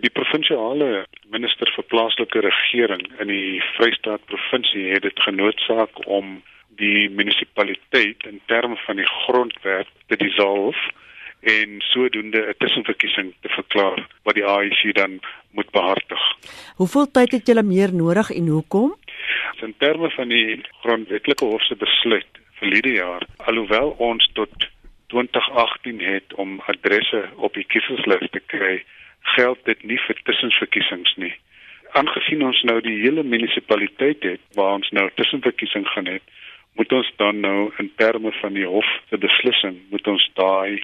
Die provinsiale minister vir plaaslike regering in die Vrystaat provinsie het dit genootsaak om die munisipaliteit in terme van die grondwet te dissolf en sodoende 'n tussenverkiesing te verklaar wat die ANC dan moet behartig. Hoeveel tyd het julle meer nodig en hoekom? In terme van die grondwetlike hof se besluit verlede jaar, alhoewel ons tot 2018 het om adresse op die kiesverslys te kry, geld dit nie vir tussenverkiesings nie. Aangesien ons nou die hele munisipaliteit het waar ons nou tussenverkiesing gaan hê, moet ons dan nou in terme van die hof se beslissing moet ons daai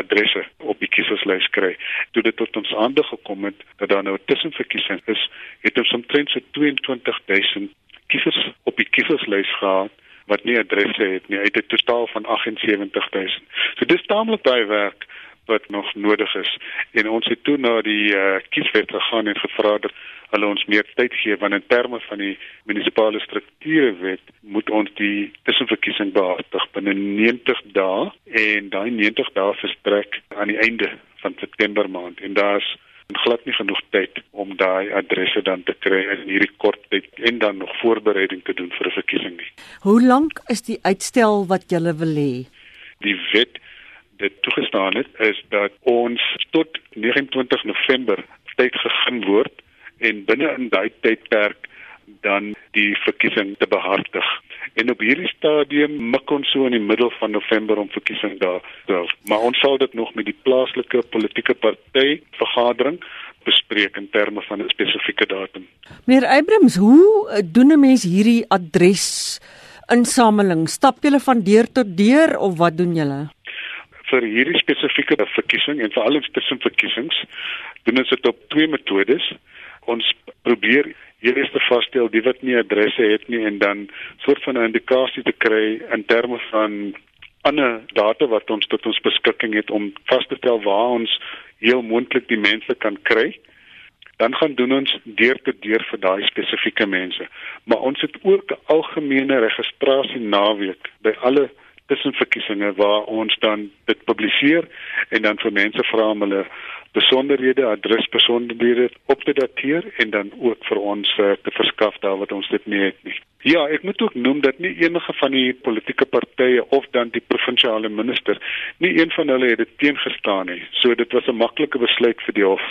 adresse op die kieserslys kry. Toe dit tot ons aandag gekom het dat daar nou 'n tussenverkiesing is, het ons omtrent so 22000 kiesers op die kieserslys gehad wat nie adresse het nie uit 'n totaal van 78000. So dis taamlik baie werk wat nog nodig is en ons het toe na die uh, kieswet gegaan en gevra dat hulle ons meer tyd gee want in terme van die munisipale struktuurwet moet ons die tussenverkiesing behartig binne 90 dae en daai 90 dae verstrek aan die einde van September maand en daar's glad nie genoeg tyd om daai adresse dan te kry in hierdie kort tyd en dan nog voorbereiding te doen vir 'n verkiesing nie. Hoe lank is die uitstel wat jy wil hê? Die wet dit toegestaan het is dat ons tot 29 November tyd gegee word en binne in daai tydperk dan die verkiesing te behartig. En op hierdie stadium mik ons so in die middel van November om verkiesing daar te hou. Maar ons sal dit nog met die plaaslike politieke party vergadering bespreek in terme van 'n spesifieke datum. Meneer Abrams, hoe eh, doen 'n mens hierdie adres insameling? Stap julle van deur tot deur of wat doen julle? Vir hierdie spesifieke verkiesing en veral tussen verkiesings doen ons dit op twee metodes ons probeer eers te vasstel wie wat nie adresse het nie en dan soort van 'n indikasie te kry in terme van ander data wat ons tot ons beskikking het om vas te stel waar ons heel moontlik die mense kan kry. Dan gaan doen ons deur te deur vir daai spesifieke mense. Maar ons het ook 'n algemene registrasie naweek by alle tussenverkiesings waar ons dan dit publiseer en dan vir mense vra om hulle besonderhede, adresbesonderhede op te dateer en dan ook vir ons uh, te verskaf daar wat ons dit nie het nie. Ja, ek moet ook noem dat nie enige van die politieke partye of dan die provinsiale minister nie een van hulle het dit teengestaan nie. So dit was 'n maklike besluit vir die hof.